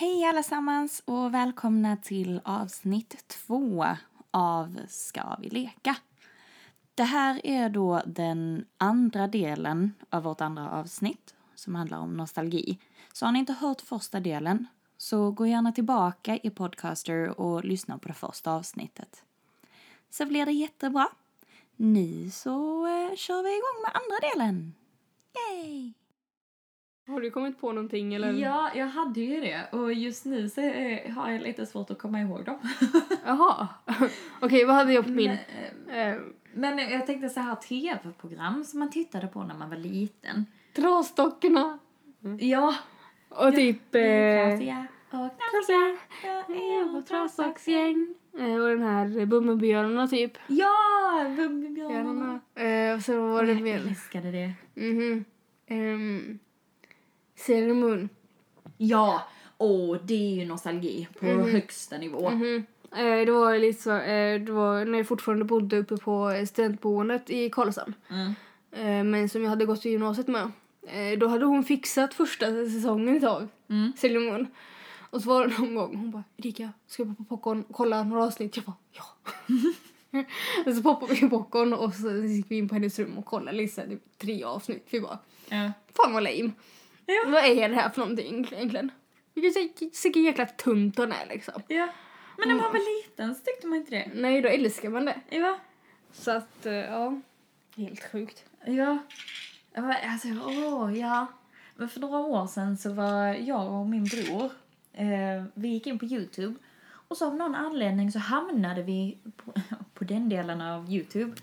Hej allesammans och välkomna till avsnitt två av Ska vi leka? Det här är då den andra delen av vårt andra avsnitt som handlar om nostalgi. Så har ni inte hört första delen så gå gärna tillbaka i Podcaster och lyssna på det första avsnittet. Så blir det jättebra. Nu så eh, kör vi igång med andra delen. Yay! Har du kommit på någonting eller? Ja, jag hade ju det och just nu så eh, har jag lite svårt att komma ihåg dem. Jaha. Okej, vad hade jag på min? Men, Eh, men jag tänkte så här tv-program som man tittade på när man var liten. Trasdockorna. Ja. Och typ... Eh, Trasiga och knasiga. och trasdocksgäng. Eh, och den här Bumbibjörnarna typ. Ja, Bumbibjörnarna. Eh, och så var det Jag mer. älskade det. Mhm. Um, Sailor Moon. Ja, och det är ju nostalgi på högsta nivå. Mhm. Eh, det var lite så, eh, det var när jag fortfarande bodde uppe på studentboendet i Karlshamn. Mm. Eh, men som jag hade gått i gymnasiet med. Eh, då hade hon fixat första säsongen ett tag. Mm. Sailor Moon. Och så var det någon gång hon bara Erika, ska vi på popcorn kolla några avsnitt? Jag bara ja. och så poppade vi popcorn och så gick vi in på hennes rum och kollade liksom, typ tre avsnitt. Vi bara Ja. fan vad lame. Ja. Vad är det här för någonting egentligen? Vilken jäkla tunt den är liksom. ja. Men när man var liten så tyckte man inte det. Nej, då älskar man det. Ja. Så att, eh, ja. Helt sjukt. Ja. Alltså, åh, ja. Men för några år sedan så var jag och min bror, eh, vi gick in på Youtube och så av någon anledning så hamnade vi på, på den delen av Youtube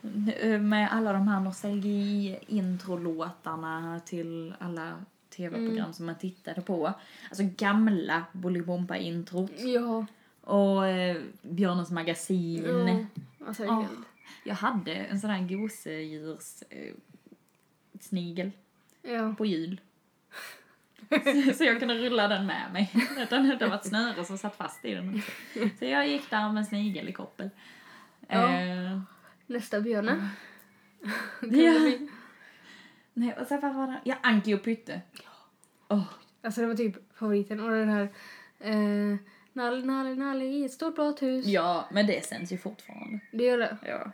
med alla de här nostalgi-introlåtarna till alla tv-program som man tittade på. Alltså gamla Bolibompa-introt Ja. och eh, Björnens magasin. ja. Alltså, helt. Jag hade en sån här gosedjurs eh, snigel Ja. på hjul. Så, jag kunde rulla den med mig. Den, det var ett snöre som satt fast i den. Så jag gick där med snigel i koppel. Ja. Eh, Nästa björne. ja. Nej, och sen vad var det? Ja, Anki och Pytte. Åh, Alltså det var typ favoriten. Och den här... Eh, Nalle, Nalle, Nalle i ett stort blått hus. ja, men det sänds ju fortfarande. Det gör det. Ja.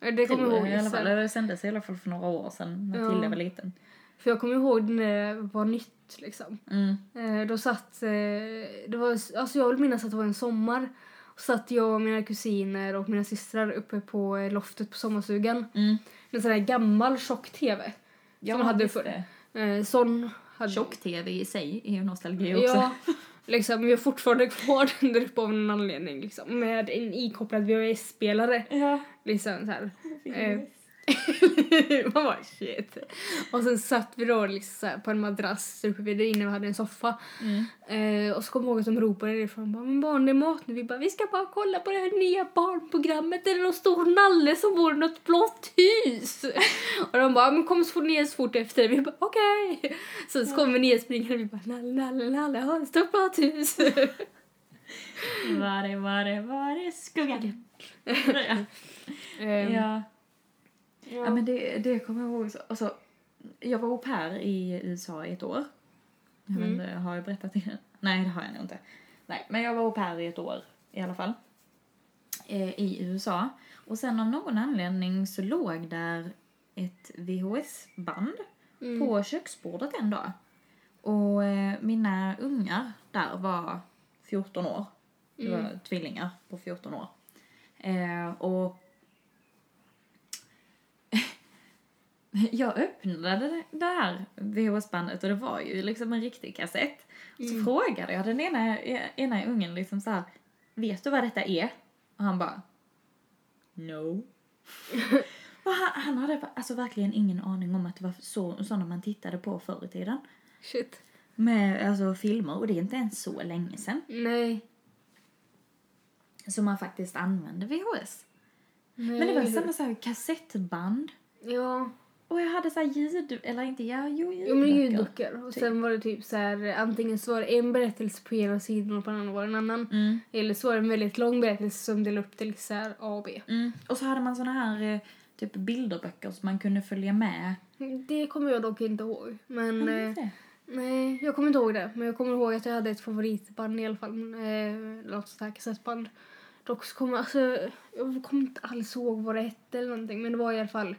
Eh, Det kommer jag ihåg. i alla fall. Det sändes i alla fall för några år sedan när Ja. Tilde var liten. För jag kommer ihåg när det var nytt liksom. Mm. Eh, då satt... Eh, det var, alltså jag vill minnas att det var en sommar. Och satt jag och mina kusiner och mina systrar uppe på eh, loftet på sommarstugan. Mm. Med en sån här gammal tjock tv. Ja, som man hade förr. Eh, sån hade... Tjock-tv i sig är ju nostalgi också. Ja, liksom, vi har fortfarande kvar den där uppe av någon anledning. Liksom, med en ikopplad VHS-spelare. Ja. Liksom så här. Eh, man bara shit. Och sen satt vi då liksom på en madrass där uppe vid där inne vi hade en soffa. Mm. Eh, och så kom jag ihåg att de ropade därifrån bara, men barn det är mat nu. Vi bara, vi ska bara kolla på det här nya barnprogrammet. Där det är någon stor nalle som bor i något blått hus. och de bara, men kom så fort ner så fort efter. Vi bara, okej. Så, så kom vi ner springande och vi bara, nalle, nalle, nalle, har ett stort blått hus. Var det, var det, var det skuggan? ja. Ehm, ja. Ja men det, det kommer jag ihåg. Så, alltså, jag var au pair i USA i ett år. Jag vet inte, har jag berättat det? Nej det har jag nog inte. Nej, men jag var au pair i ett år i alla fall. Eh, I USA. Och sen av någon anledning så låg där ett VHS-band på köksbordet en dag. Och eh, mina ungar där var 14 år. Det var tvillingar på 14 år. Eh, och jag öppnade det- här VHS-bandet och det var ju liksom en riktig kassett. Så frågade jag den ena, ena ungen liksom så här, vet du vad detta är? Och han bara, no. och han, han hade alltså verkligen ingen aning om att det var så, sådana man tittade på förr i tiden. Shit. Med alltså filmer och det är inte ens så länge sedan. Nej. som man faktiskt använde VHS. Nej. Men det var samma så här kassettband. Ja. Och jag hade så här ljud, eller inte, ja, jo Jo men ljudböcker. ljudböcker. Och sen var det typ så här antingen så var det en berättelse på ena sidan och på den andra var det en annan. Mm, Eller så var det en väldigt lång berättelse som delade upp till så här A och B. mm. Och så hade man såna här eh, typ bilderböcker som man kunde följa med. Det kommer jag dock inte ihåg. Men det? Nej, jag kommer inte ihåg det. Men jag kommer ihåg att jag hade ett favoritband i alla fall. Eh, något sånt här kassettband. Dock så kommer alltså, jag kommer inte alls ihåg vad det hette eller någonting. Men det var i alla fall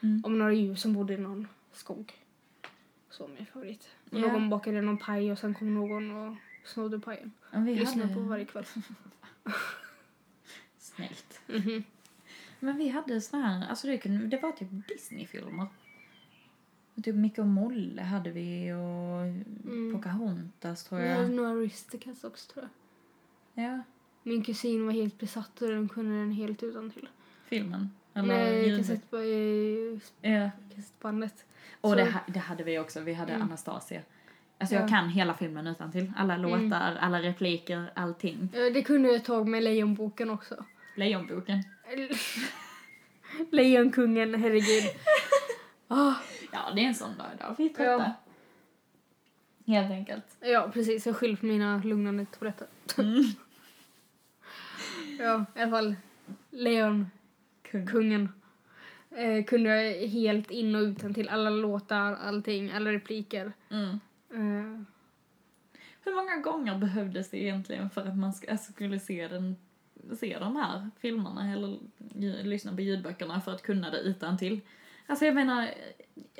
Mm. om några djur som bodde i någon skog. Så min favorit. Och Ja. Någon bakade någon paj och sen kom någon och snodde pajen. Ja, vi Lyssnade hade... på varje kväll. Snällt. Mhm. Men vi hade såna här, alltså det, kunde, det var typ Disney-filmer. Typ Micke och Molle hade vi och Mm. Pocahontas tror Jag hade jag. några Aristocats också tror jag. Ja, Min kusin var helt besatt och den kunde den helt utan till. filmen. Eller kassett, Ja. kassettbandet. Och det, det hade vi också, vi hade Mm. Anastasia. Alltså Ja. jag kan hela filmen utan till. Alla Mm. låtar, alla repliker, allting. Det kunde jag ett tag med Lejonboken också. Lejonboken. Lejonkungen, herregud. Ah, Ja, det är en sån dag idag. Vi är trötta. Helt enkelt. ja, precis. Jag skyller på mina lugnande tabletter. Mm. Ja, i alla fall. Lejonkungen. Kung. Eh, kunde jag helt in och utan till alla låtar, allting, alla repliker. Mm. Eh, Hur många gånger behövdes det egentligen för att man alltså, skulle se, den, se de här filmerna eller lyssna på ljudböckerna för att kunna det utan till? Alltså jag menar,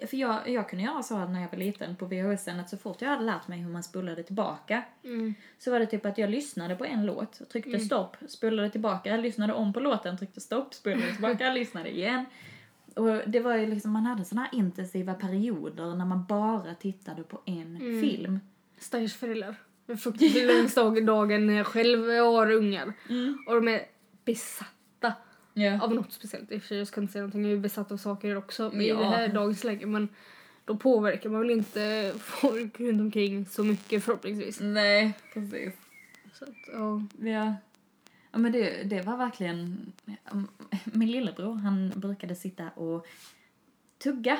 för jag, jag kunde göra så när jag var liten på VHS att så fort jag hade lärt mig hur man spolade tillbaka mm, så var det typ att jag lyssnade på en låt, tryckte Mm. stopp, spolade tillbaka, lyssnade om på låten, tryckte stopp, spolade tillbaka, lyssnade igen. Och det var ju liksom, man hade såna här intensiva perioder när man bara tittade på en Mm. film. stackars föräldrar. Jag fruktar längst dag dagen när jag själv har ungar. Och de är besatta Ja. av något speciellt. I jag ska inte säga någonting. Jag är besatt av saker också i Ja. det här dagens läge. Men då påverkar man väl inte folk runt omkring så mycket förhoppningsvis. Nej, precis. Så att, ja. Ja. Ja men det, det var verkligen... Min lillebror han brukade sitta och tugga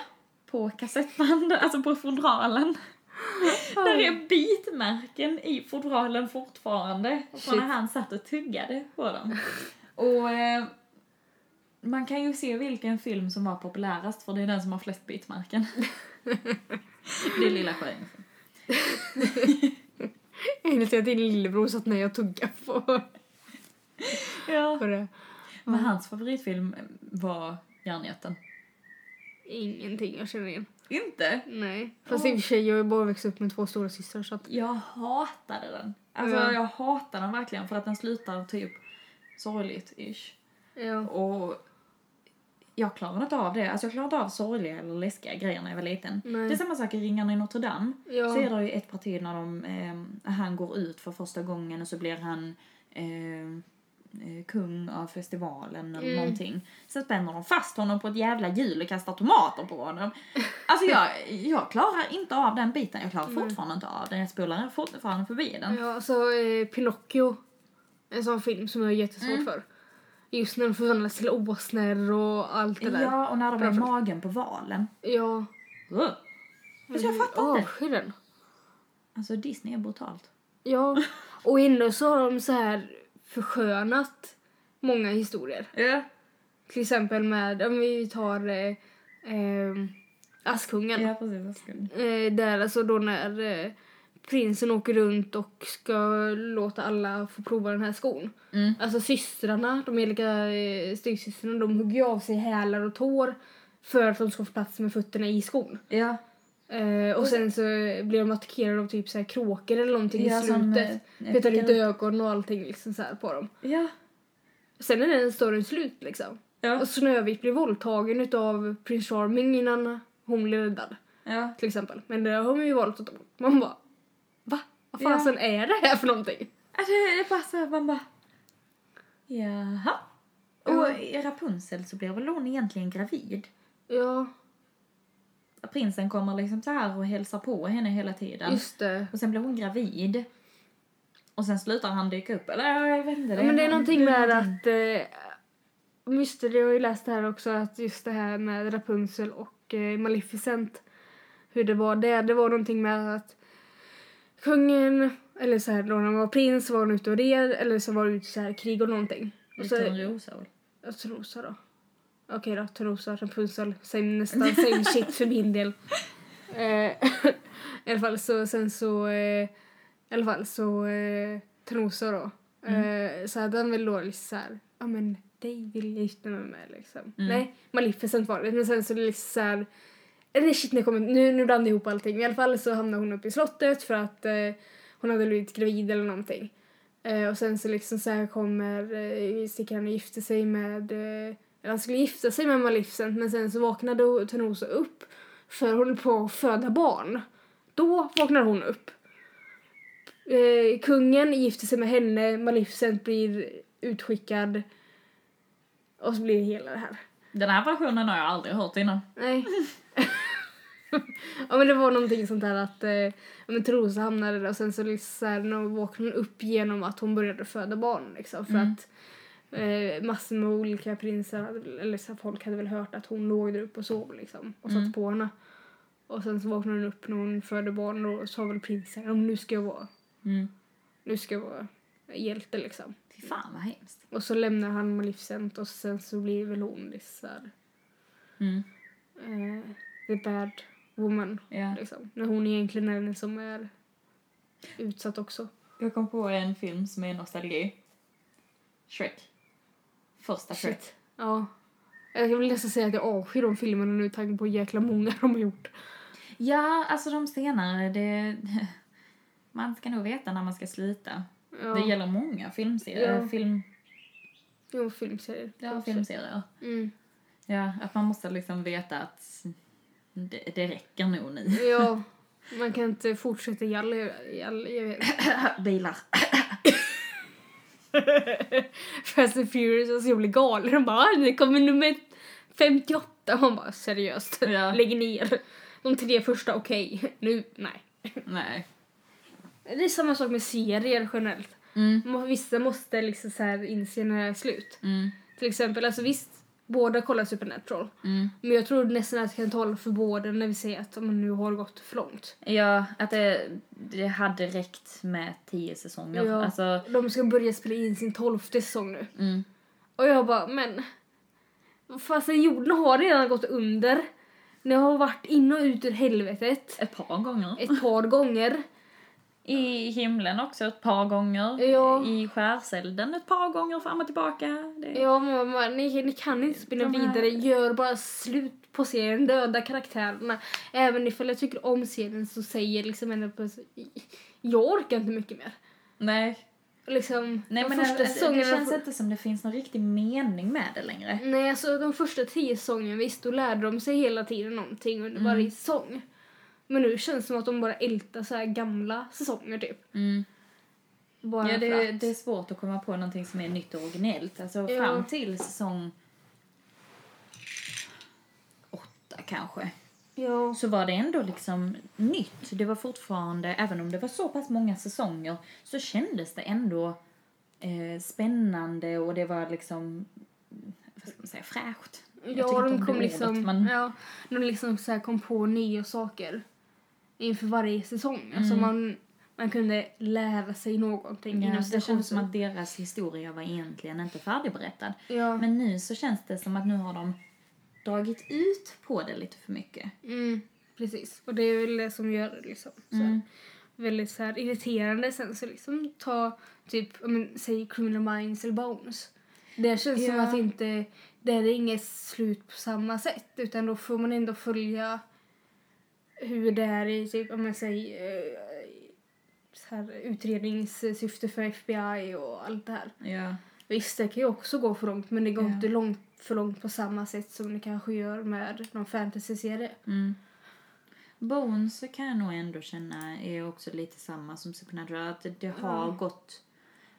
på kassettband, alltså på fodralen. Där är bitmärken i fodralen fortfarande. Från när han satt och tuggade på dem. Och eh, man kan ju se vilken film som var populärast för det är den som har flest bitmärken. det är Lilla Sjöjungfrun. Jag säga att din lillebror satt med och tuggade på, Ja. på det. Men hans favoritfilm var Järnjätten. Ingenting jag känner igen. Inte? Nej. Fast i och för sig, jag har bara växt upp med två stora systrar så att... Jag hatade den. Alltså Ja. jag hatade den verkligen för att den slutar typ sorgligt-ish. Ja. Och jag klarade inte av det. Alltså jag klarade inte av sorgliga eller läskiga grejer när jag var liten. Nej. Det är samma sak i Ringarna i Notre Dame. Ja. Så är det ju ett parti när de, eh, han går ut för första gången och så blir han eh, eh, kung av festivalen eller Mm. någonting. Sen spänner de fast honom på ett jävla hjul och kastar tomater på honom. Alltså jag, jag klarar inte av den biten. Jag klarar Nej. fortfarande inte av den. Jag spolar fortfarande förbi den. Ja, alltså eh, Pinocchio. En sån film som jag har jättesvårt Mm. för. Just när de förvandlas till åsnor och allt det där. Ja, och när de är i magen på valen. Ja. Ugh. Alltså jag fattar inte. Avskyr den. Alltså Disney är brutalt. Ja. Och ändå så har de så här förskönat många historier. Ja. Till exempel med, om vi tar eh, eh, Askungen. Ja, precis. Skulle- Eh, där alltså då när eh, prinsen åker runt och ska låta alla få prova den här skon. Mm. Alltså systrarna, de elaka eh, styvsystrarna, de hugger ju av sig hälar och tår för att de ska få plats med fötterna i skon. Ja. Eh, och sen så blir de attackerade av typ så här kråkor eller någonting Ja, i som, slutet. eh, Petar ut ögon och allting liksom så här på dem. Ja. Sen är den storyn slut liksom. Ja. Och Snövit blir våldtagen utav Prince Charming innan hon blir räddad. Ja. Till exempel. Men det har man ju valt bort. Man bara, va? Vad Ja. fasen är det här för någonting? Alltså, det är bara så här, man bara... Jaha. Och Ja. i Rapunzel så blir väl hon egentligen gravid? Ja, Prinsen kommer liksom så här och hälsar på henne hela tiden. just det. Och sen blir hon gravid. Och sen slutar han dyka upp. Eller ja, jag vet inte. Ja, men det är någonting med att... Eh, det, jag har ju läst det här också, att just det här med Rapunzel och eh, Maleficent. Hur det var där. Det var någonting med att kungen, eller så här då när han var prins var han ute och red, eller så var det så här krig och någonting. Och så, Törnrosa väl? jag Törnrosa då. Okej då, Törnrosa, Rapunzel, same, nästan same shit för min del. Eh, I alla fall så sen så, eh, i alla fall så, eh, Trosa då. Eh, så hade han väl då liksom såhär, ja men dig vill jag gifta mig med liksom. Mm. Nej, Maleficent var det. Men sen så liksom såhär, eller shit nu kommer, nu, nu blandade jag ihop allting. I alla fall så hamnade hon uppe i slottet för att eh, hon hade blivit gravid eller någonting. Eh, och sen så liksom så här kommer eh, Stickan och gifte sig med, eh, eller han skulle gifta sig med Maleficent men sen så vaknade Törnrosa upp för hon höll på att föda barn. Då vaknar hon upp. Eh, kungen gifter sig med henne, Maleficent blir utskickad och så blir det hela det här. Den här versionen har jag aldrig hört innan. Nej. ja men det var någonting sånt där att eh, ja, men Trosa hamnade där och sen så liksom så hon upp genom att hon började föda barn liksom för Mm. att eh, massor med olika prinsar eller så folk hade väl hört att hon låg där uppe och sov liksom och satt Mm. på henne. Och sen så vaknade hon upp när hon födde barn och sa väl prinsen men nu ska jag vara, Mm. nu ska jag vara hjälte liksom. Fy fan vad hemskt. Och så lämnar han Maleficent och sen så blir väl hon liksom Mm. eh, the bad woman. Ja. Liksom. När hon egentligen är den som är utsatt också. Jag kom på en film som är nostalgi. Shrek. Första Shrek. Shit. Ja. Jag vill nästan säga att jag avskyr de filmerna nu tanke på hur jäkla många de har gjort. Ja, alltså de senare, det... Man ska nog veta när man ska sluta. Ja. Det gäller många filmserier. Ja. Film, Jo, filmserier. ja, filmserier. Mm. Ja, att man måste liksom veta att det, det räcker nog nu. Ja. Man kan inte fortsätta i all, i all evighet. Bilar. Fast and Furious och så blir galen. De bara, "Ah, det kommer nummer 58. Man bara, seriöst. Ja. Lägg ner. De tre första, okej. Nu, nej. Nej. Det är samma sak med serier generellt. Mm. Vissa måste liksom så här inse när det är slut. Mm. Till exempel, alltså visst, båda kollar Supernatural. Mm. Men jag tror nästan att jag kan tala för båda när vi säger att man nu har gått för långt. Ja, att det, det hade räckt med tio säsonger. Ja. Alltså, De ska börja spela in sin tolfte säsong nu. mm. Och jag bara, men... Fast jorden har redan gått under. Ni har varit in och ut ur helvetet Ett par gånger. ett par gånger. I himlen också ett par gånger. Ja. I skärselden ett par gånger fram och tillbaka. Det... Ja, men, ni, ni kan inte spinna här- vidare. Gör bara slut på serien. Döda karaktärerna. Även ifall jag tycker om serien så säger liksom på... Jag orkar inte mycket mer. Nej. Liksom, Nej de men första det, det säsongerna... känns inte som det finns någon riktig mening med det längre. Nej, alltså de första tio säsongerna, visst, då lärde de sig hela tiden någonting under Mm. varje säsong. Men nu känns det som att de bara ältar så här gamla säsonger typ. Mm. Bara Ja, det, det är svårt att komma på någonting som är nytt och originellt. Alltså Ja. fram till säsong åtta kanske. Ja. Så var det ändå liksom nytt. Det var fortfarande, även om det var så pass många säsonger, så kändes det ändå eh, spännande och det var liksom, vad ska man säga, fräscht. Ja, de kom liksom, men- ja, de liksom så kom på nya saker inför varje säsong. Alltså Mm. man, man kunde lära sig någonting. Ja, det kändes som att deras historia var egentligen inte färdigberättad. Ja, Men nu så känns det som att nu har de dragit ut på det lite för mycket. mm, precis. Och det är väl det som gör det liksom. Så Mm. väldigt så här irriterande. Sen så liksom ta typ, men, säg Criminal Minds eller Bones. Det känns som Ja. att inte, det är inget slut på samma sätt. Utan då får man ändå följa hur det är i typ, om man säger eh, så här, utredningssyfte för FBI och allt det här. Ja. Visst, det kan ju också gå för långt men det går Ja. inte långt, för långt på samma sätt som det kanske gör med någon fantasy-serie. Mm. Bones kan jag nog ändå känna är också lite samma som Supernatural. Att det, har Ja. gått...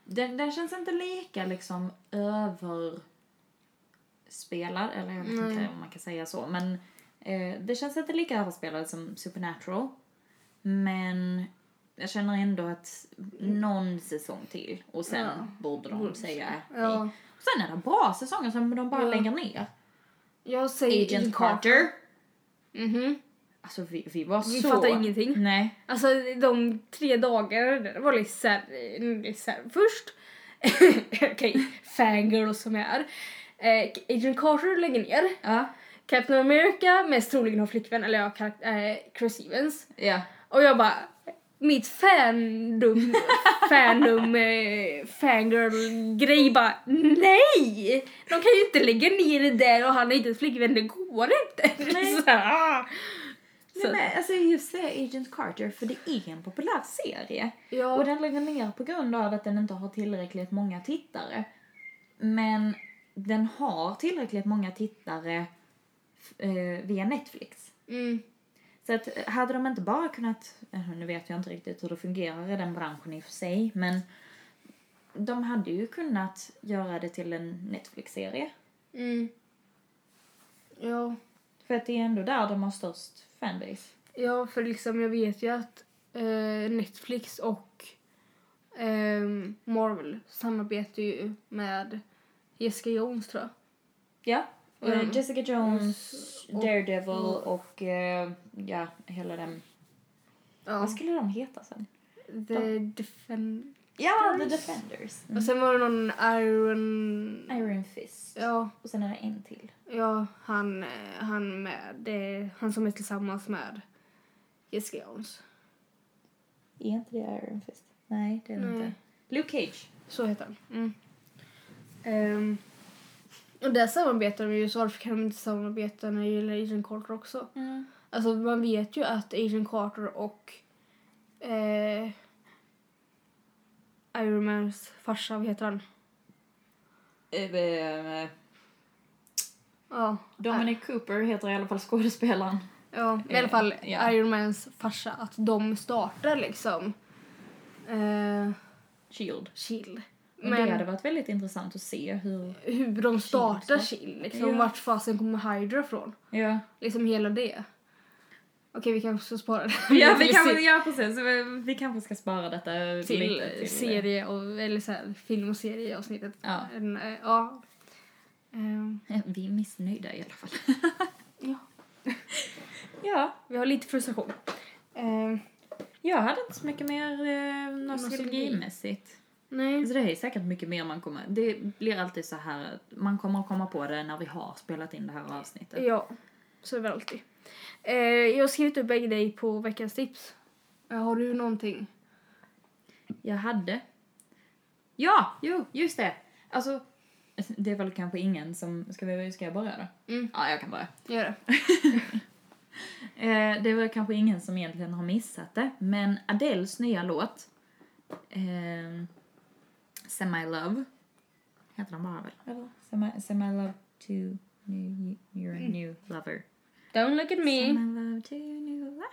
Den, den känns inte lika liksom överspelad, eller jag vet Nej. inte om man kan säga så. Men eh, det känns inte lika överspelad som Supernatural. Men jag känner ändå att någon säsong till och sen Ja. borde de Borde- säga hej. Ja. Sen är det bra säsonger som de bara Ja. lägger ner. Jag säger Agent Carter. Mhm. Alltså vi, vi var Vi så... fattar ingenting. Nej. Alltså de tre dagarna, det var lite såhär, först, okej, fangirl som jag är. Eh, Agent Carter lägger ner. Ja. Captain America mest troligen har flickvän, eller ja, eh, Chris Evans. Ja. Och jag bara, mitt fandom, fandom, eh, fangirl-grej bara, nej! De kan ju inte lägga ner det där och han är inte flickvän, det går inte. Nej. Så, ah. Nej, men alltså just det, Agent Carter, för det är en populär serie. Ja. Och den lägger ner på grund av att den inte har tillräckligt många tittare. Men den har tillräckligt många tittare eh, via Netflix. Mm. Så att eh, hade de inte bara kunnat, eh, nu vet jag inte riktigt hur det fungerar i den branschen i och för sig, men de hade ju kunnat göra det till en Netflix-serie. Mm. Ja. För att det är ändå där de har störst fanbase. Ja, för liksom jag vet ju att eh, Netflix och eh, Marvel samarbetar ju med Jessica Jones tror jag. Ja. Mm. Jessica Jones, Och- Daredevil och- och eh, ja, hela den. Ja. Vad skulle de heta sen? The Defend... Ja, The Defenders. Och sen var det någon Iron... Iron Fist. Ja, Och sen är det en till. ja han, eh, han med. Det han som är tillsammans med Jessica Jones. Är inte det Iron Fist? Nej, det är det inte. Luke Cage. Så heter han. Mm. Och där samarbetar de ju, så varför kan de inte samarbeta när det gäller Agent Carter också? Mm. Alltså man vet ju att Agent Carter och eh, Iron Mans farsa, vad heter han? Eh, Ja, Dominic Cooper heter i alla fall skådespelaren. ja i alla fall Eh, ja. Iron Mans farsa, att de startar liksom eh, Shield. Shield. Men det hade varit väldigt intressant att se hur... hur de startar. Shield, liksom Ja. vart fasen kommer Hydra från? Ja, Liksom hela det. Okej, vi kanske ska spara det. ja, vi Till kan, se- ja precis. Vi, vi kanske ska spara detta till, lite till... serie och, eller så här, film och serieavsnittet. Ja. En, eh, ja. Ja, Vi är missnöjda i alla fall. ja. ja, Vi har lite frustration. Ehm, jag hade inte så mycket mer eh, Nostalgi. nostalgimässigt. Nej. Alltså det är säkert mycket mer man kommer... Det blir alltid så här att man kommer att komma på det när vi har spelat in det här avsnittet. Ja, så är det alltid. Eh, jag har skrivit upp en grej på veckans tips. Eh, har du någonting? Jag hade... Ja, jo, just det. Alltså, det är väl kanske ingen som... Ska, vi, ska jag börja då? Mm. Ja, jag kan börja. Gör det. Eh, det väl kanske ingen som egentligen har missat det, men Adeles nya låt, eh, Semi Love, heter den bara väl? Semi, Semi Love to new, You're a new lover. Don't look at me. Semi Love to new lover.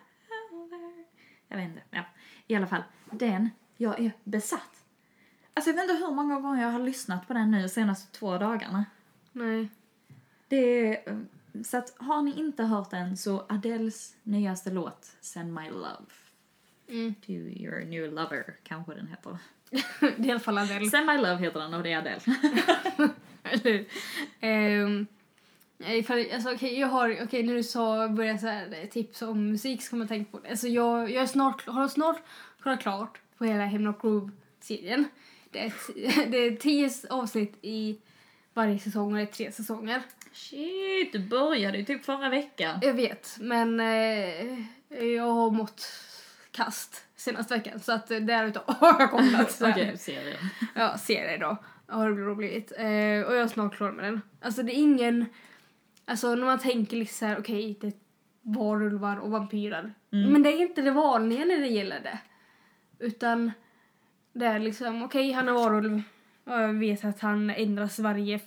Jag vet inte, ja. I alla fall, den, jag är besatt. Alltså jag vet inte hur många gånger jag har lyssnat på den nu de senaste två dagarna. Nej. Det är, eh, så att har ni inte hört den så Adeles nyaste låt, Send My Love Mm. to Your New Lover, kanske den heter. det är i alla fall Adele. Send My Love heter den och det är Adele. Eller um, ifall, alltså, okay, jag har, okay, när du sa börja så här, eh, tips om musik så kommer jag tänka på det. Alltså, jag, jag är snart, har snart kollat klart på hela Hemlock Grove-serien. Det är, det är tio avsnitt i varje säsong och det är tre säsonger. Shit, du började ju typ förra veckan. Jag vet, men eh, jag har mått kast senaste veckan så att därutav har jag kollat. Okej, serien. Ja, serie då. Har det blivit. Eh, och jag är snart klar med den. Alltså det är ingen... Alltså när man tänker liksom såhär, okej det är varulvar och vampyrer. Mm. Men det är inte det vanliga när det gäller det. Utan det är liksom, okej han är varulv. Och jag vet att han ändras varje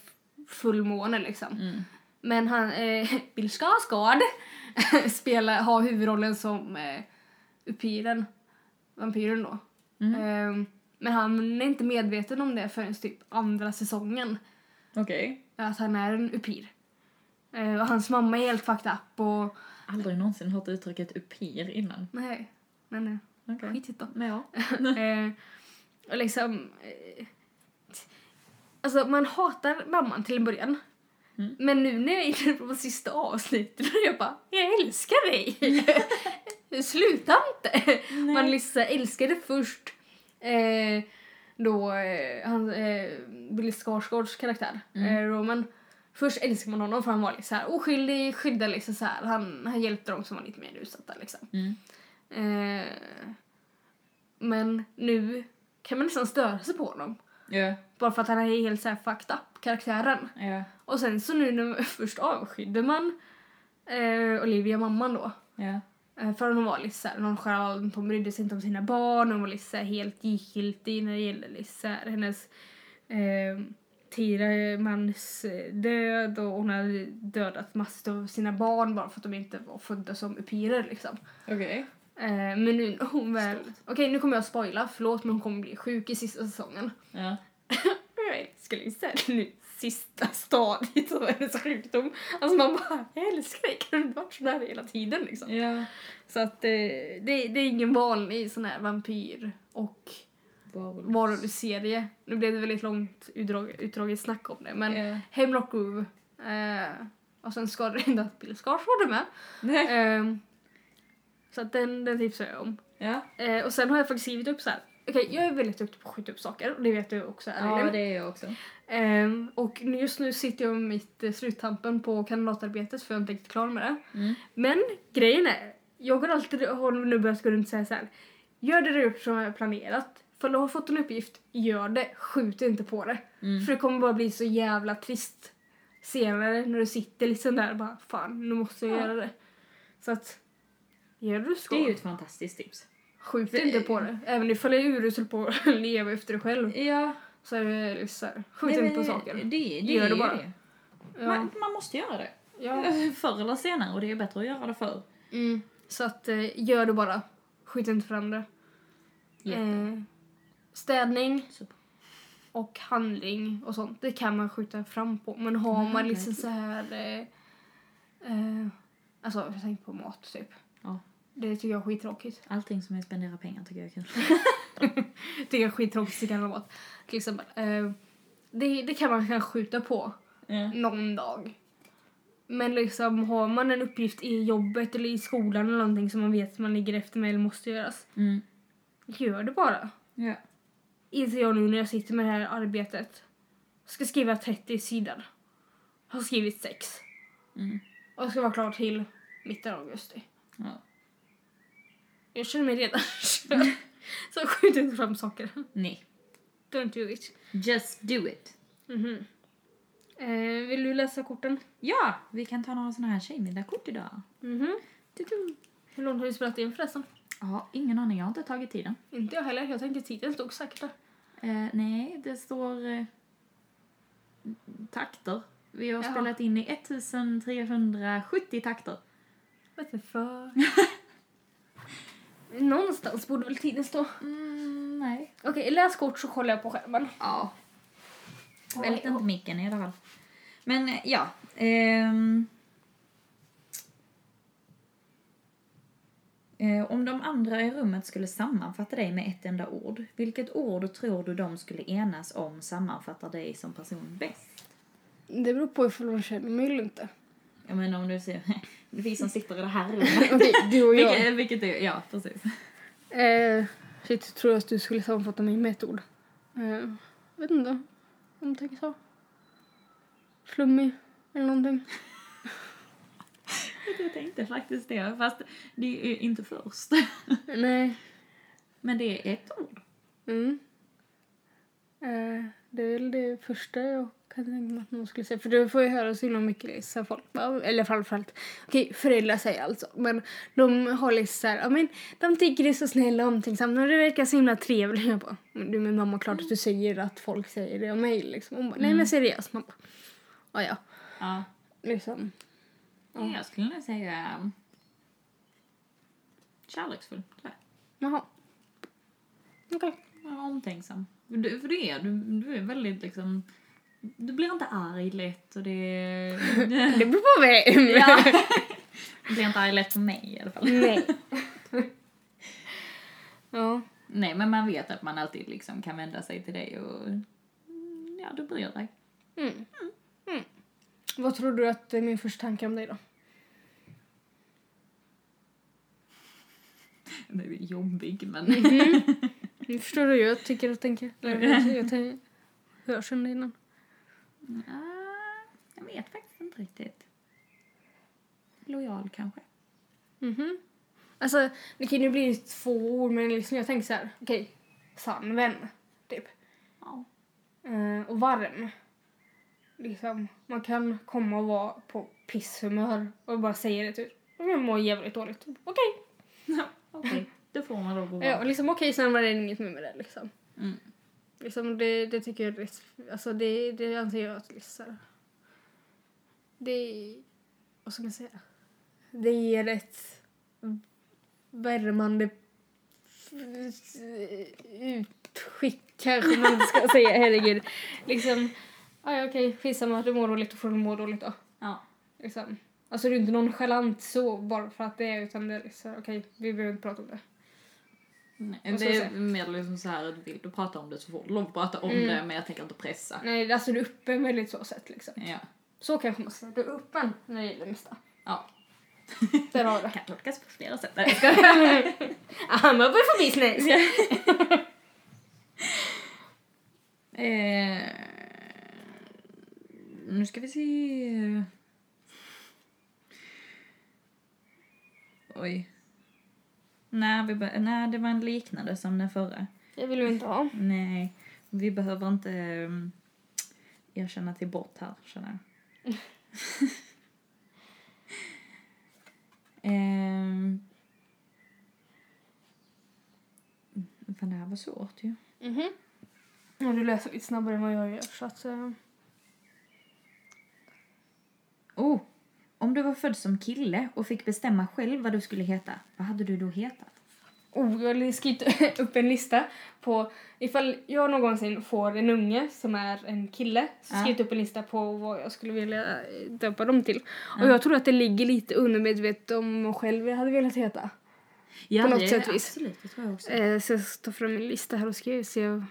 fullmåne liksom. Mm. Men han, eh, Bill Skarsgård spelar, har huvudrollen som eh, upyren. Vampyren då. Mm. Ehm, men han är inte medveten om det förrän typ andra säsongen. Okej. Att han är en upyr. Eh, och hans mamma är helt fucked up och... Aldrig någonsin hört uttrycket upir innan. Nej, nej, nej. Okej. Skitigt då. Men ja. eh, och liksom... Eh, alltså man hatar mamman till en början. Mm. Men nu när jag inne på sista avsnittet och jag bara, jag älskar dig! Sluta inte! Man liksom älskade först eh, då eh, han, eh, Billy Skarsgårds karaktär, eh, Roman. Först älskar man honom för han var liksom så här oskyldig, skyddade liksom så här. Han, han hjälpte dem som var lite mer utsatta liksom. Mm. Eh, men nu kan man nästan störa sig på honom. Ja. Bara för att han är helt så här fucked up, karaktären. Ja. Och sen så nu när först avskydde man eh, Olivia, mamman då. Ja. Eh, För hon var lite såhär nonchalant, hon brydde sig inte om sina barn, hon var lite såhär helt likgiltig när det gällde lite såhär hennes eh, tidigare mans eh, död och hon hade dödat massor av sina barn bara för att de inte var födda som epirer liksom. Okej. Eh, men nu när hon väl, okej nu kommer jag spoila, förlåt men hon kommer bli sjuk i sista säsongen. Ja. Jag älskar liksom nu sista stadiet av hennes sjukdom. Alltså man bara, jag älskar dig, kan du inte varit sådär hela tiden liksom? Ja. Så att eh, det, det är ingen vanlig sån här vampyr och Varulv. varulvsserie. Nu blev det väldigt långt utdrag, utdraget snack om det men Ja. Hemlock Grove eh, och sen ska det inte att Bill Skarsgård är med. Eh, så att den, den tipsar jag om. Ja. Eh, och sen har jag faktiskt skrivit upp så här. Okej, jag är väldigt duktig på att skjuta upp saker och det vet du också Ja, Elin. det är jag också. Ehm, och just nu sitter jag med mitt eh, sluttampen på kandidatarbetet för jag är inte riktigt klar med det. Mm. Men grejen är, jag har alltid har nu börjat gå runt och säga så här. Gör det du som är planerat. För du har fått en uppgift, gör det. Skjut inte på det. Mm. För det kommer bara bli så jävla trist senare när du sitter liksom där och bara fan, nu måste jag Ja. göra det. Så att, gör det du ska. Det är ju ett fantastiskt tips. Skjut För- inte på det. Även ifall jag är urusel på att leva efter det själv. Ja. Så är det här, skjut inte på saker. Det, det Gör är det ju bara. det. Ja. Man, man måste göra det. Ja. Förr eller senare och det är bättre att göra det förr. Mm. Så att eh, gör det bara. Skjut inte för andra. Eh, städning Super. och handling och sånt, det kan man skjuta fram på. Men har Ja, man okej. liksom så här... Eh, eh, alltså, jag tänker på mat typ. Ja. Det tycker jag är skittråkigt. Allting som är spendera pengar tycker jag är kul. jag är skittråkigt mat. Till exempel. Eh, det, det kan man kanske skjuta på Ja. någon dag. Men liksom har man en uppgift i jobbet eller i skolan eller någonting som man vet att man ligger efter med eller måste göras. Mm. Gör det bara. Ja. Inser jag nu när jag sitter med det här arbetet. Ska skriva 30 sidor. Har skrivit 6. Mm. Och ska vara klar till mitten av augusti. ja. Jag känner mig redan körd. Så skjut inte fram saker. Nej. Don't do it. Just do it. Mhm. Eh, vill du läsa korten? Ja, vi kan ta några såna här tjejmiddagkort idag. Mhm. Tudu. Hur långt har vi spelat in förresten? Ja, ingen aning. Jag har inte tagit tiden. Inte jag heller. Jag tänkte tiden stod säkert där. Eh, nej, det står eh, takter. Vi har Jaha. spelat in i 1370 takter. What the fuck? Någonstans borde väl tiden stå. Mm, nej. Okej, läs kort så kollar jag på skärmen. Ja. Oj, Väldigt inte micken i alla fall. Men eh, ja. ehm. Eh, om de andra i rummet skulle sammanfatta dig med ett enda ord, vilket ord tror du de skulle enas om sammanfattar dig som person bäst? Det beror på ifall de känner mig eller inte. Jag menar om du är vi som sitter i det här rummet. Du och jag. Vilket, vilket är, ja precis. Eh, shit, tror jag att du skulle sammanfatta mig med ett ord. Eh, vet inte. Om du tänker så. Flummig eller någonting. Jag tänkte faktiskt det, fast det är inte först. Nej. Men det är ett ord. Mm. Eh, det är väl det första jag kan tänka mig att någon skulle säga. För du får ju höra så himla mycket liksom, folk. Eller framförallt, okej föräldrar säger alltså. Men de har liksom så här, men de tycker det är så snälla och omtänksamma och det verkar så himla trevligt. Jag bara, men du min mamma klart att du säger att folk säger det om mig liksom. Hon bara, nej men seriöst. Man bara, ja ja. Ja. Liksom. Ja. Jag skulle nog säga um, kärleksfull. Jaha. Okej. Ja, omtänksam. För du, för du är, du, du är väldigt liksom... Du blir inte arg lätt och det... Det beror på vem. ja. Du blir inte arg lätt på mig i alla fall. Nej. ja. Nej, men man vet att man alltid liksom kan vända sig till dig och... mm, Ja, du bryr dig. Mm. Mm. Vad tror du att är min första tanke om dig då? Du är jobbig, men... Nu förstår du, jag tycker och tänker. Eller, Jag, tänker innan. Ah, jag vet faktiskt inte riktigt. Lojal kanske. Mhm. Alltså, det kan ju bli två ord, men liksom jag tänker så här, okej, sann vän, typ. Ja. Eh, och varm. Liksom, man kan komma och vara på pisshumör och bara säga det typ. Jag mår jävligt dåligt. Okej. Ja, okej. Det får man lov att vara. Ja, och liksom okej, sen var det inget mer med det liksom. Mm. Liksom det, det tycker jag är alltså det, det anser jag att liksom, det, vad ska man säga? Det ger ett värmande utskick kanske man ska säga, herregud. Liksom, ja ja, okej, skitsamma, du mår dåligt, då får du må dåligt då. Ja. Liksom. Alltså det är inte nonchalant så bara för att det är utan det är liksom, okej, vi behöver inte prata om det. Nej, ska det är mer liksom så här, vill du prata om det så får du att prata om Mm. det, men jag tänker inte pressa. Nej, alltså du är öppen väldigt så sätt liksom. Ja. Så kanske man ska säga, du är öppen när det gäller det mesta. Ja. Där har vi det. Kan tolkas på flera sätt. I'm open for business! eh, nu ska vi se. Oj. Nej, vi be- nej, det var en liknande som den förra. Det vill vi inte ha. Nej, vi behöver inte um, erkänna till bort här, känner jag. Ehm. Fan, det här var svårt ju. Mhm. Ja, du läser lite snabbare än vad jag gör så att... eh, Oh, om du var född som kille och fick bestämma själv vad du skulle heta, vad hade du då hetat? Oh, jag har skrivit upp en lista på ifall jag någonsin får en unge som är en kille så Ja. skrivit upp en lista på vad jag skulle vilja eh, döpa dem till. Ja. Och jag tror att det ligger lite undermedvetet om mig själv jag hade velat heta. Ja, På något det, sätt vis. Absolut, det tror jag också. Eh, så jag ska ta fram en lista här och ska se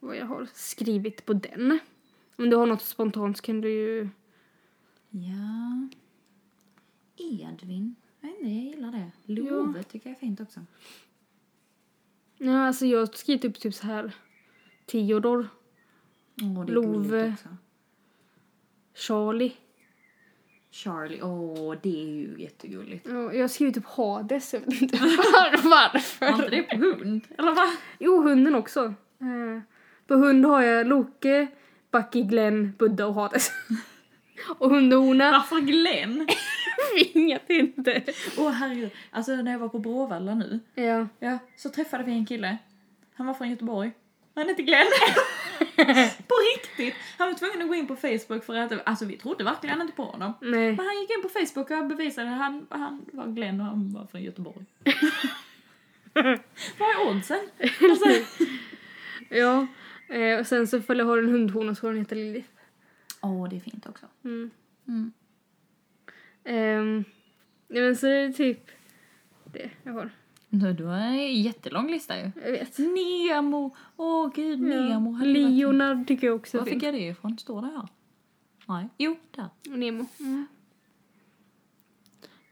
vad jag har skrivit på den. Om du har något spontant kan du ju... Ja. Edvin. Jag vet inte, jag gillar det. Love tycker jag är fint också. Ja, alltså jag har skrivit upp typ så här Theodor, Åh, det är Love. gulligt också. Charlie. Charlie, åh, det är ju jättegulligt. Ja, jag har skrivit typ Hades, jag vet inte var, varför. Var inte det på hund? Eller vad? Jo, hunden också. Eh, på hund har jag Loke, Bucky, Glenn, Buddha och Hades. och hund och hona. Varför Glenn? Vet inte. Åh herregud, alltså när jag var på Bråvalla nu, Ja. ja, så träffade vi en kille. Han var från Göteborg. Han hette Glenn. på riktigt! Han var tvungen att gå in på Facebook för att, alltså vi trodde verkligen inte på honom. Nej. Men han gick in på Facebook och bevisade att han, han var Glenn och han var från Göteborg. Vad är oddsen? Alltså, Ja. Eh, och sen så följer har en hundhona så hon heter Lilith. Åh, det är fint också. Mm. Mm. Ja, men så är det typ det jag har. Du, du har en jättelång lista ju. Jag vet. Nemo! Åh gud, Nemo. Ja. varit- Leonard tycker jag också Var fick jag det ifrån? Står det här? Nej. Jo, där. Nemo. Mm.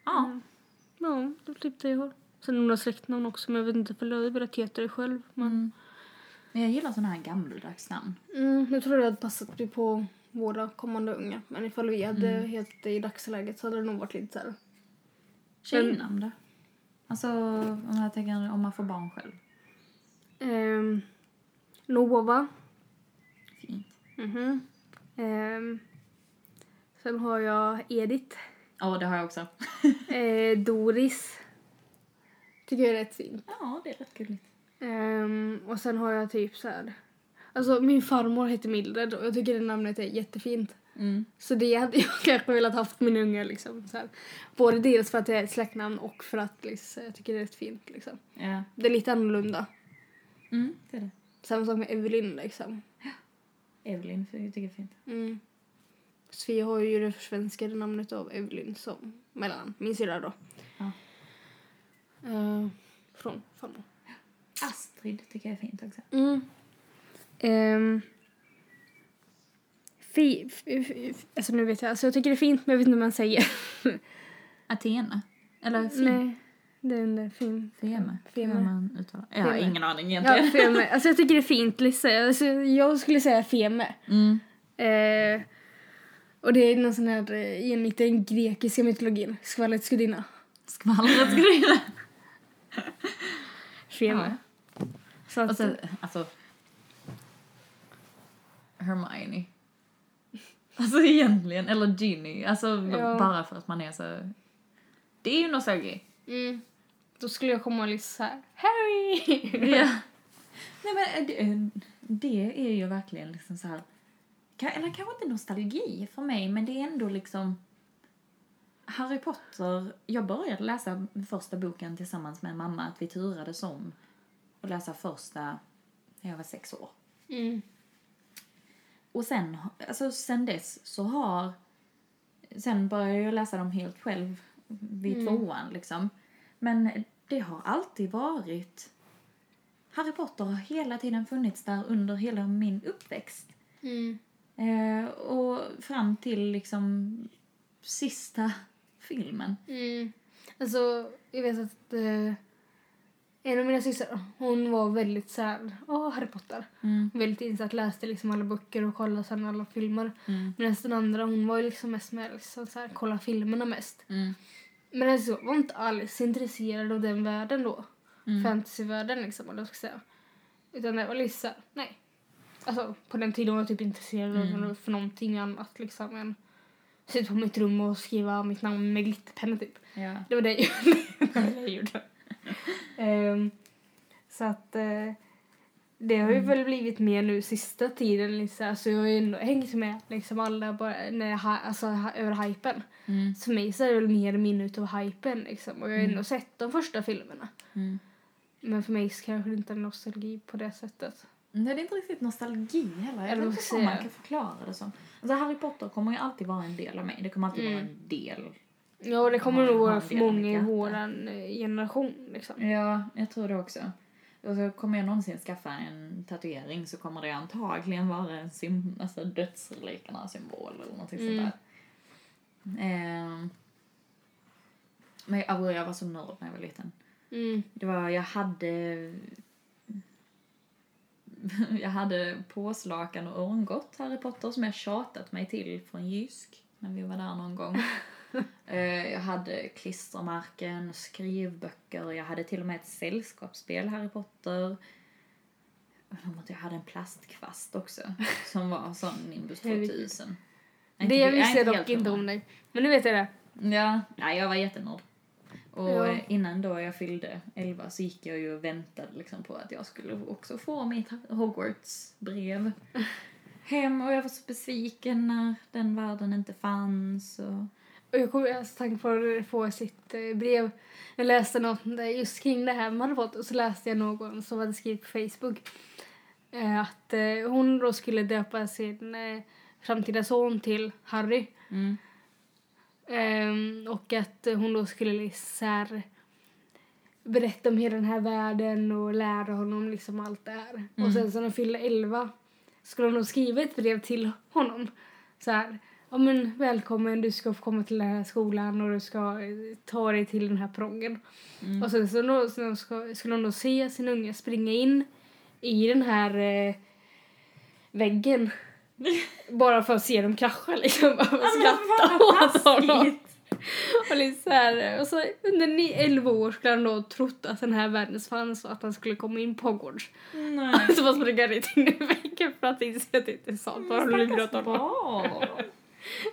Ja. Ja, det är typ det jag har. Sen några släktnamn också, men jag vet inte för jag hade velat heta det själv. Men Mm. Men jag gillar såna här gammaldags namn. mm, jag tror det hade passat på våra kommande unga. Men ifall vi hade Mm. det i dagsläget så hade det nog varit lite så här. Tjejnamn? Alltså, om jag tänker om man får barn själv. Ehm, Nova. Fint. Mhm. Ehm, sen har jag Edith. Ja, det har jag också. Eh, Doris. Tycker jag är rätt fint. Ja, det är rätt gulligt. Ehm, och sen har jag typ så här. Alltså min farmor heter Mildred och jag tycker det namnet är jättefint. Mm. Så det hade jag kanske velat haft min unge liksom. Så här. Både dels för att det är ett släktnamn och för att liksom, jag tycker det är rätt fint liksom. Ja. Det är lite annorlunda. Mm, det är det. Samma sak med Evelyn liksom. Evelyn, för jag tycker det är fint. Mm. Sofia har ju det försvenskade namnet av Evelyn som mellannamn. Min syrra då. Ja. Eh, från farmor. Astrid tycker jag är fint också. Mm. Ehm. fi, fi, fi, alltså nu vet jag, alltså jag tycker det är fint men jag vet inte vad man säger. Athena? Eller Fim? Nej, det är den där fin. Feme? Feme. Hur man uttalar. Jag har Feme. ingen aning Ja, egentligen. feme. Alltså jag tycker det är fint Lisa. Alltså, jag skulle säga feme. Mm. Eh, och det är någon sån här, eh, enligt den grekiska mytologin, skvallrets gudinna. skvallret skriver. Schema. Så att, Och sen, alltså... Hermione. Alltså egentligen, eller Ginny. Alltså Ja. bara för att man är så... Det är ju nostalgi. mm, då skulle jag komma och liksom såhär, Harry! Ja. Nej men eh, det, det är ju verkligen liksom så här. Eller kanske inte nostalgi för mig, men det är ändå liksom Harry Potter, jag började läsa första boken tillsammans med mamma, att vi turades om att läsa första när jag var sex år. Mm. Och sen, alltså sen dess så har, sen började jag läsa dem helt själv vid Mm. tvåan liksom. Men det har alltid varit, Harry Potter har hela tiden funnits där under hela min uppväxt. Mm. Eh, och fram till liksom sista filmen. Mm. Alltså, jag vet att eh, en av mina systrar, hon var väldigt så här, åh, Harry Potter. Mm. Väldigt insatt, läste liksom alla böcker och kollade sen alla filmer. Mm. Medan den andra, hon var ju liksom mest med liksom så här, kolla filmerna mest. Mm. Men alltså, jag var inte alls intresserad av den världen då. Mm. Fantasyvärlden liksom, eller vad jag ska säga. Utan det var lite så här, nej. Alltså, på den tiden var jag typ intresserad Mm. av för någonting annat liksom. Än sitta på mitt rum och skriva mitt namn med glitterpenna typ. Jag, det var det jag gjorde. Ehm, så att eh, det har ju Mm. väl blivit mer nu sista tiden. Liksom. Alltså, jag har ju ändå hängt med liksom alla bara, när alltså, över hypen. Mm. Så för mig så är det väl mer minne utav hypen liksom. Och jag har Mm. ändå sett de första filmerna. Mm. Men för mig så kanske det inte är nostalgi på det sättet. Nej, det är inte riktigt nostalgi heller. Jag vet inte jag man kan förklara det som. Alltså Harry Potter kommer ju alltid vara en del av mig. Det kommer alltid vara Mm. en del. Ja, det kommer nog vara för många i våran eh, generation liksom. Ja, jag tror det också. Och så kommer jag någonsin skaffa en tatuering så kommer det antagligen vara en sim, alltså dödsrikarna symbol eller någonting Mm. sånt där. Ehm. Men jag, jag var så nörd när jag var liten. Mm. Det var, jag hade... Jag hade påslakan och örngott Harry Potter som jag tjatat mig till från Jysk när vi var där någon gång. Eh, jag hade klistermärken, skrivböcker, jag hade till och med ett sällskapsspel Harry Potter. Undrar om att Jag hade en plastkvast också som var sån Nimbus Herregud. 2000. Det jag visste jag dock inte om dig. Men nu vet jag det. Ja, nej, jag var jättenörd. Och Ja. innan då jag fyllde 11 så gick jag ju och väntade liksom på att jag skulle också få mitt Hogwarts-brev hem och jag var så besviken när den världen inte fanns. Och... Jag kom alltså tanke på att få sitt eh, brev. Jag läste något där just kring det här man hade fått och så läste jag någon som hade skrivit på Facebook eh, att eh, hon då skulle döpa sin eh, framtida son till Harry. Mm. Ehm, och att eh, hon då skulle liksom här, berätta om hela den här världen och lära honom liksom allt det här. Mm. Och sen så när han fyllde 11 skulle hon då skriva ett brev till honom. Så här, ja men välkommen, du ska få komma till den här skolan och du ska eh, ta dig till den här prången. Mm. Och sen så då, så ska, skulle hon då se sin unge springa in i den här eh, väggen. Bara för att se dem krascha liksom. Bara för att skratta åt honom. Och, lite så här, och så under ni- 11 år skulle han då trott att den här världen fanns och att han skulle komma in på Hogwarts. Nej. Så bara springa rätt in i väggen för att inse att det inte är sant. Stackars barn.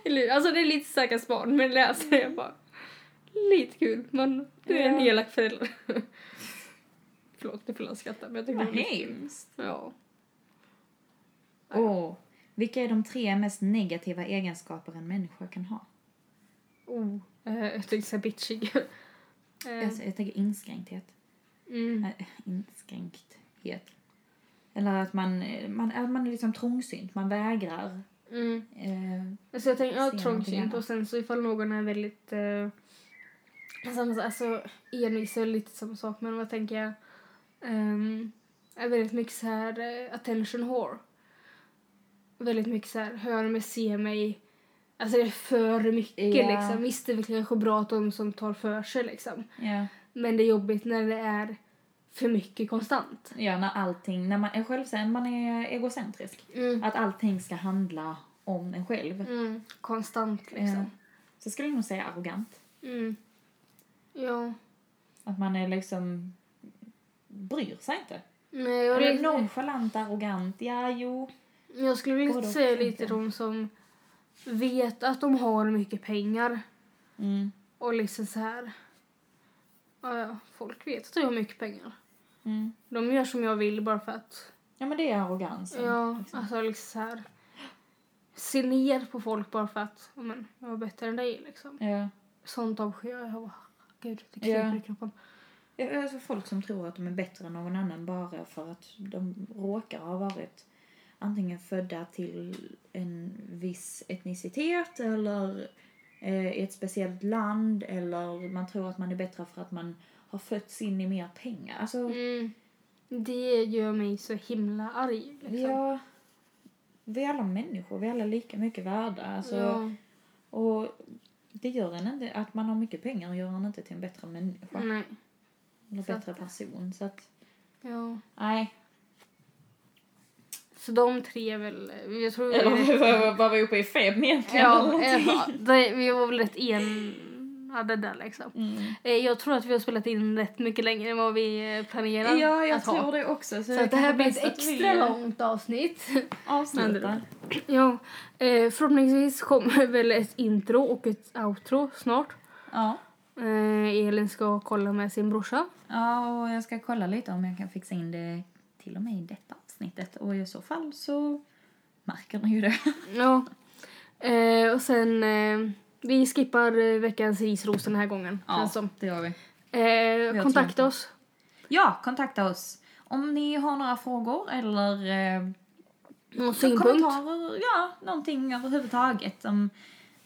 Eller- Alltså det är lite stackars barn men läser jag bara lite kul men du är en Ja. elak förälder. Förlåt, det får jag skratta men jag tycker det är lite kul. hemskt. Ja. Åh, vilka är de tre mest negativa egenskaper en människa kan ha? Oh, eh, jag tänkte säga bitchig. Eh, Jag, jag tänker inskränkthet. mm. Nej, inskränkthet. Eller att man, man, att man är liksom trångsynt, man vägrar. Mm. Eh, Alltså jag tänker, ja, trångsynt och sen så ifall någon är väldigt eh, samma, alltså envis är lite samma sak men vad tänker jag ehm, är väldigt mycket så här eh, attention whore. Väldigt mycket så här hör mig, se mig. Alltså det är för mycket Ja. liksom. Visst det är kanske bra att de som tar för sig liksom. ja. Men det är jobbigt när det är för mycket konstant. ja, när allting, när man är självsäker, man är egocentrisk. Mm. Att allting ska handla om en själv. Mm. Konstant liksom. Eh, så skulle jag nog säga arrogant. Mm. Ja. Att man är liksom... Bryr sig inte. Nej, och Eller nonchalant, arrogant. Ja, jo. jag skulle vilja säga lite de som vet att de har mycket pengar. Mm. Och liksom så här. Ja, folk vet att jag har mycket pengar. Mm. De gör som jag vill bara för att. Ja, men det är arrogansen. Ja, liksom. alltså liksom så här. Se ner på folk bara för att men, jag är bättre än dig liksom. Ja. Sånt avskyr jag. Jag bara, gud, det kryper i kroppen. Ja, Alltså folk som tror att de är bättre än någon annan bara för att de råkar ha varit antingen födda till en viss etnicitet eller eh, i ett speciellt land eller man tror att man är bättre för att man har fötts in i mer pengar. Alltså, Mm. Det gör mig så himla arg. Liksom. ja, vi är alla människor, vi är alla lika mycket värda. Alltså, ja. Och det gör en inte, att man har mycket pengar gör en inte till en bättre människa. Nej. Eller Så bättre att- person. Så att, Ja. nej. Så de tre är väl... Jag tror... Eller var vi uppe i fem egentligen? ja, ja, det, vi var väl rätt enade där liksom. Mm. Eh, Jag tror att vi har spelat in rätt mycket längre än vad vi eh, planerar Ja, jag att ha. tror det också. Så, Så att det här blir ett extra långt avsnitt. Avslutar. ja, eh, förhoppningsvis kommer väl ett intro och ett outro snart. Ja. Eh, Elin ska kolla med sin brorsa. ja, och jag ska kolla lite om jag kan fixa in det till och med i detta avsnittet. Och i så fall så märker ni ju det. Ja. Eh, och sen, eh, vi skippar eh, veckans risros den här gången. känns som. det gör vi. Eh, kontakta oss. Ja, kontakta oss. Om ni har några frågor eller eh, Någon synpunkt. kommentarer, ja, någonting överhuvudtaget. Om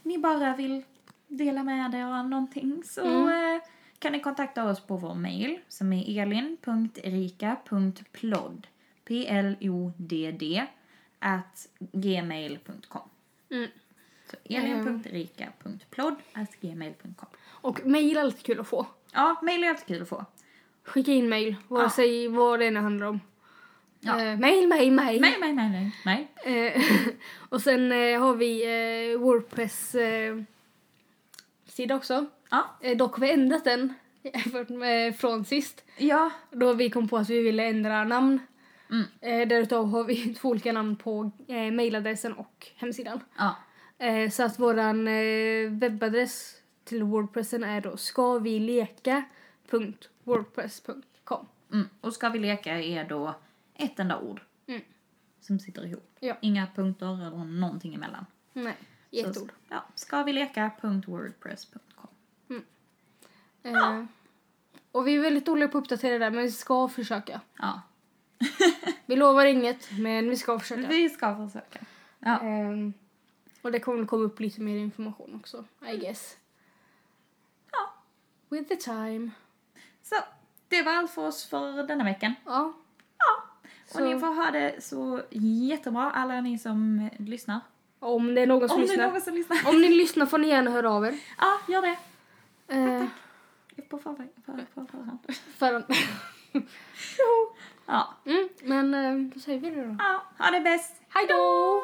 ni bara vill dela med er av någonting så Mm. eh, kan ni kontakta oss på vår mail som är elin.erika.plodd p-l-o-d-d at gmail.com Mm. Så Och mejl är alltid kul att få. Ja, mail är alltid kul att få. Skicka in mejl, vare sig vad det än handlar om. Ja. Eh, Mejl, mejl, mejl. Nej, nej. nej. Eh, och sen eh, har vi eh, Wordpress eh, sida också. Ja. Eh, dock har vi ändrat den eh, från sist. Ja. Då vi kom på att vi ville ändra namn. Mm. Eh, därutav har vi två olika namn på eh, mejladressen och hemsidan. Ja. Eh, så att våran eh, webbadress till Wordpressen är då skavileka.wordpress.com. Mm. Och ska vi leka är då ett enda ord Mm. som sitter ihop. Ja. Inga punkter eller någonting emellan. Nej, i ett Så- ord. Ja, ska vi leka.wordpress.com. Eh, och vi är väldigt dåliga på att uppdatera det där, men vi ska försöka. Ja, Vi lovar inget, men vi ska försöka. vi ska försöka. Ja. Ehm, och det kommer komma upp lite mer information också, I guess. ja. With the time. Så, det var allt för oss för denna veckan. Ja. Och Så- ni får ha det så jättebra, alla ni som lyssnar. Om det är någon som Om det är lyssnar. någon som lyssnar. Om ni lyssnar får ni gärna höra av er. Ja, gör det. Eh, På förväg. På, på förhand. för, Ja. mm, men eh, då säger vi det då. ja, ha det bäst. Hej då!